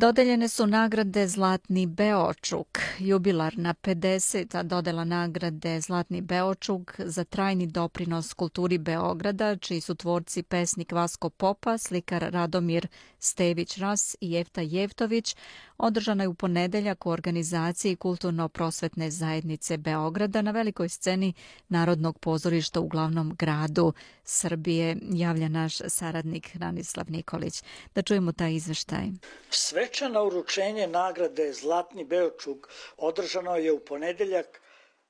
Dodeljene su nagrade Zlatni Beočuk, jubilarna 50. dodela nagrade Zlatni Beočuk za trajni doprinos kulturi Beograda, čiji su tvorci pesnik Vasko Popa, slikar Radomir Stević-Ras i Jefta Jevtović, održana je u ponedeljak u organizaciji Kulturno-prosvetne zajednice Beograda na velikoj sceni Narodnog pozorišta u glavnom gradu Srbije, javlja naš saradnik Ranislav Nikolić. Da čujemo taj izveštaj. Svečano uručenje nagrade Zlatni Beočuk održano je u ponedeljak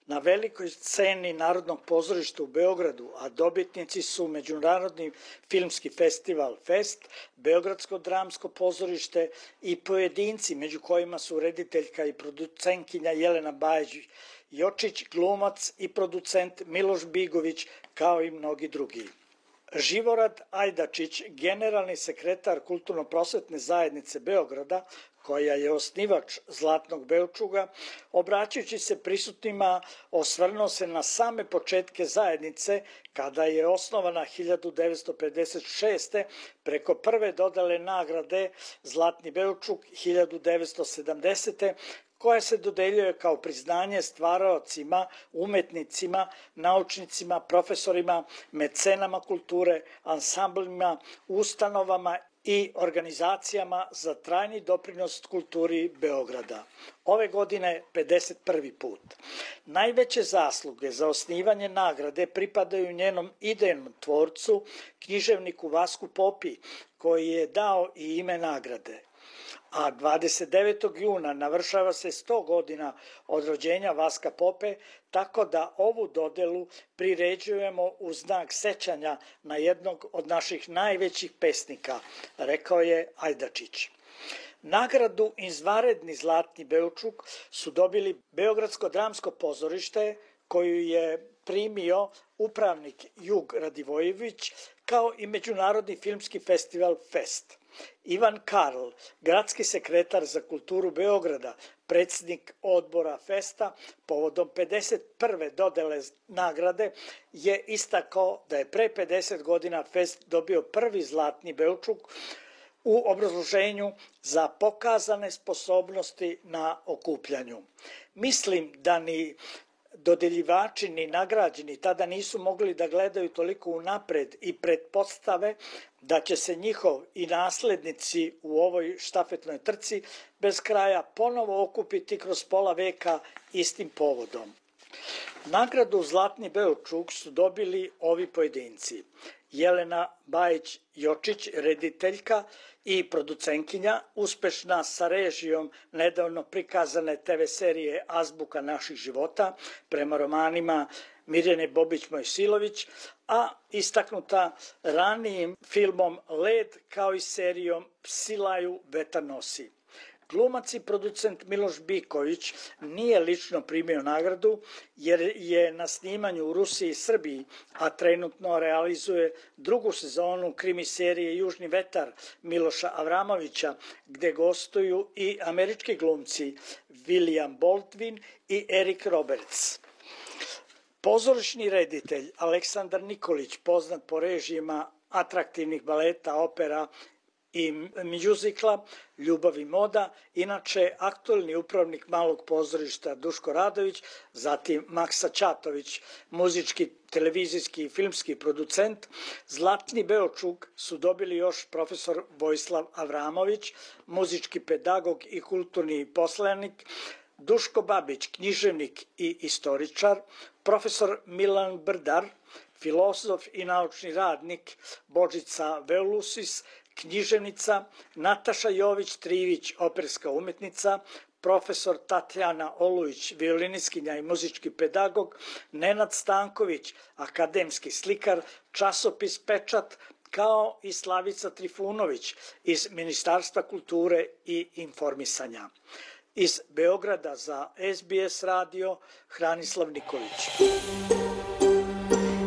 na velikoj sceni Narodnog pozorišta u Beogradu, a dobitnici su Međunarodni filmski festival Fest, Beogradsko dramsko pozorište i pojedinci, među kojima su rediteljka i producenkinja Jelena Bajić Jočić, glumac i producent Miloš Bigović, kao i mnogi drugi. Živorad Ajdačić, generalni sekretar Kulturno-prosvetne zajednice Beograda, koja je osnivač Zlatnog Belčuga, obraćajući se prisutnima, osvrnuo se na same početke zajednice, kada je osnovana 1956. preko prve dodale nagrade Zlatni Belčuk 1970 koja se dodeljuje kao priznanje stvaraocima, umetnicima, naučnicima, profesorima, mecenama kulture, ansamblima, ustanovama i organizacijama za trajni doprinos kulturi Beograda. Ove godine 51. put. Najveće zasluge za osnivanje nagrade pripadaju njenom idejnom tvorcu, književniku Vasku Popi, koji je dao i ime nagrade a 29. juna navršava se 100 godina od rođenja Vaska Pope, tako da ovu dodelu priređujemo u znak sećanja na jednog od naših najvećih pesnika, rekao je Ajdačić. Nagradu Izvaredni Zlatni Beučuk su dobili Beogradsko dramsko pozorište, koju je primio upravnik Jug Radivojević, kao i Međunarodni filmski festival Fest. Ivan Karl, gradski sekretar za kulturu Beograda, predsednik odbora Festa, povodom 51. dodele nagrade, je istakao da je pre 50 godina Fest dobio prvi zlatni Belčuk u obrazloženju za pokazane sposobnosti na okupljanju. Mislim da ni dodeljivači ni nagrađeni tada nisu mogli da gledaju toliko unapred i pretpostave da će se njihov i naslednici u ovoj štafetnoj trci bez kraja ponovo okupiti kroz pola veka istim povodom. Nagradu Zlatni Beočuk su dobili ovi pojedinci. Jelena Bajić Jočić, rediteljka i producenkinja, uspešna sa režijom nedavno prikazane TV serije Azbuka naših života prema romanima Mirjane Bobić Mojsilović, a istaknuta ranijim filmom Led kao i serijom Psilaju vetar nosi. Glumac i producent Miloš Biković nije lično primio nagradu jer je na snimanju u Rusiji i Srbiji, a trenutno realizuje drugu sezonu krimi serije Južni vetar Miloša Avramovića, gde gostuju i američki glumci William Baldwin i Eric Roberts. Pozorišni reditelj Aleksandar Nikolić, poznat po režijima atraktivnih baleta, opera i mjuzikla Ljubav i moda, inače aktualni upravnik malog pozorišta Duško Radović, zatim Maksa Ćatović, muzički, televizijski i filmski producent, Zlatni Beočuk su dobili još profesor Vojislav Avramović, muzički pedagog i kulturni poslanik, Duško Babić, književnik i istoričar, profesor Milan Brdar, filozof i naučni radnik. Božica Veulusis, književnica, Nataša Jović-Trivić, operska umetnica, profesor Tatjana Olujić, violiniskinja i muzički pedagog, Nenad Stanković, akademski slikar, časopis Pečat, kao i Slavica Trifunović iz Ministarstva kulture i informisanja. Iz Beograda za SBS radio Hranislav Nikolić.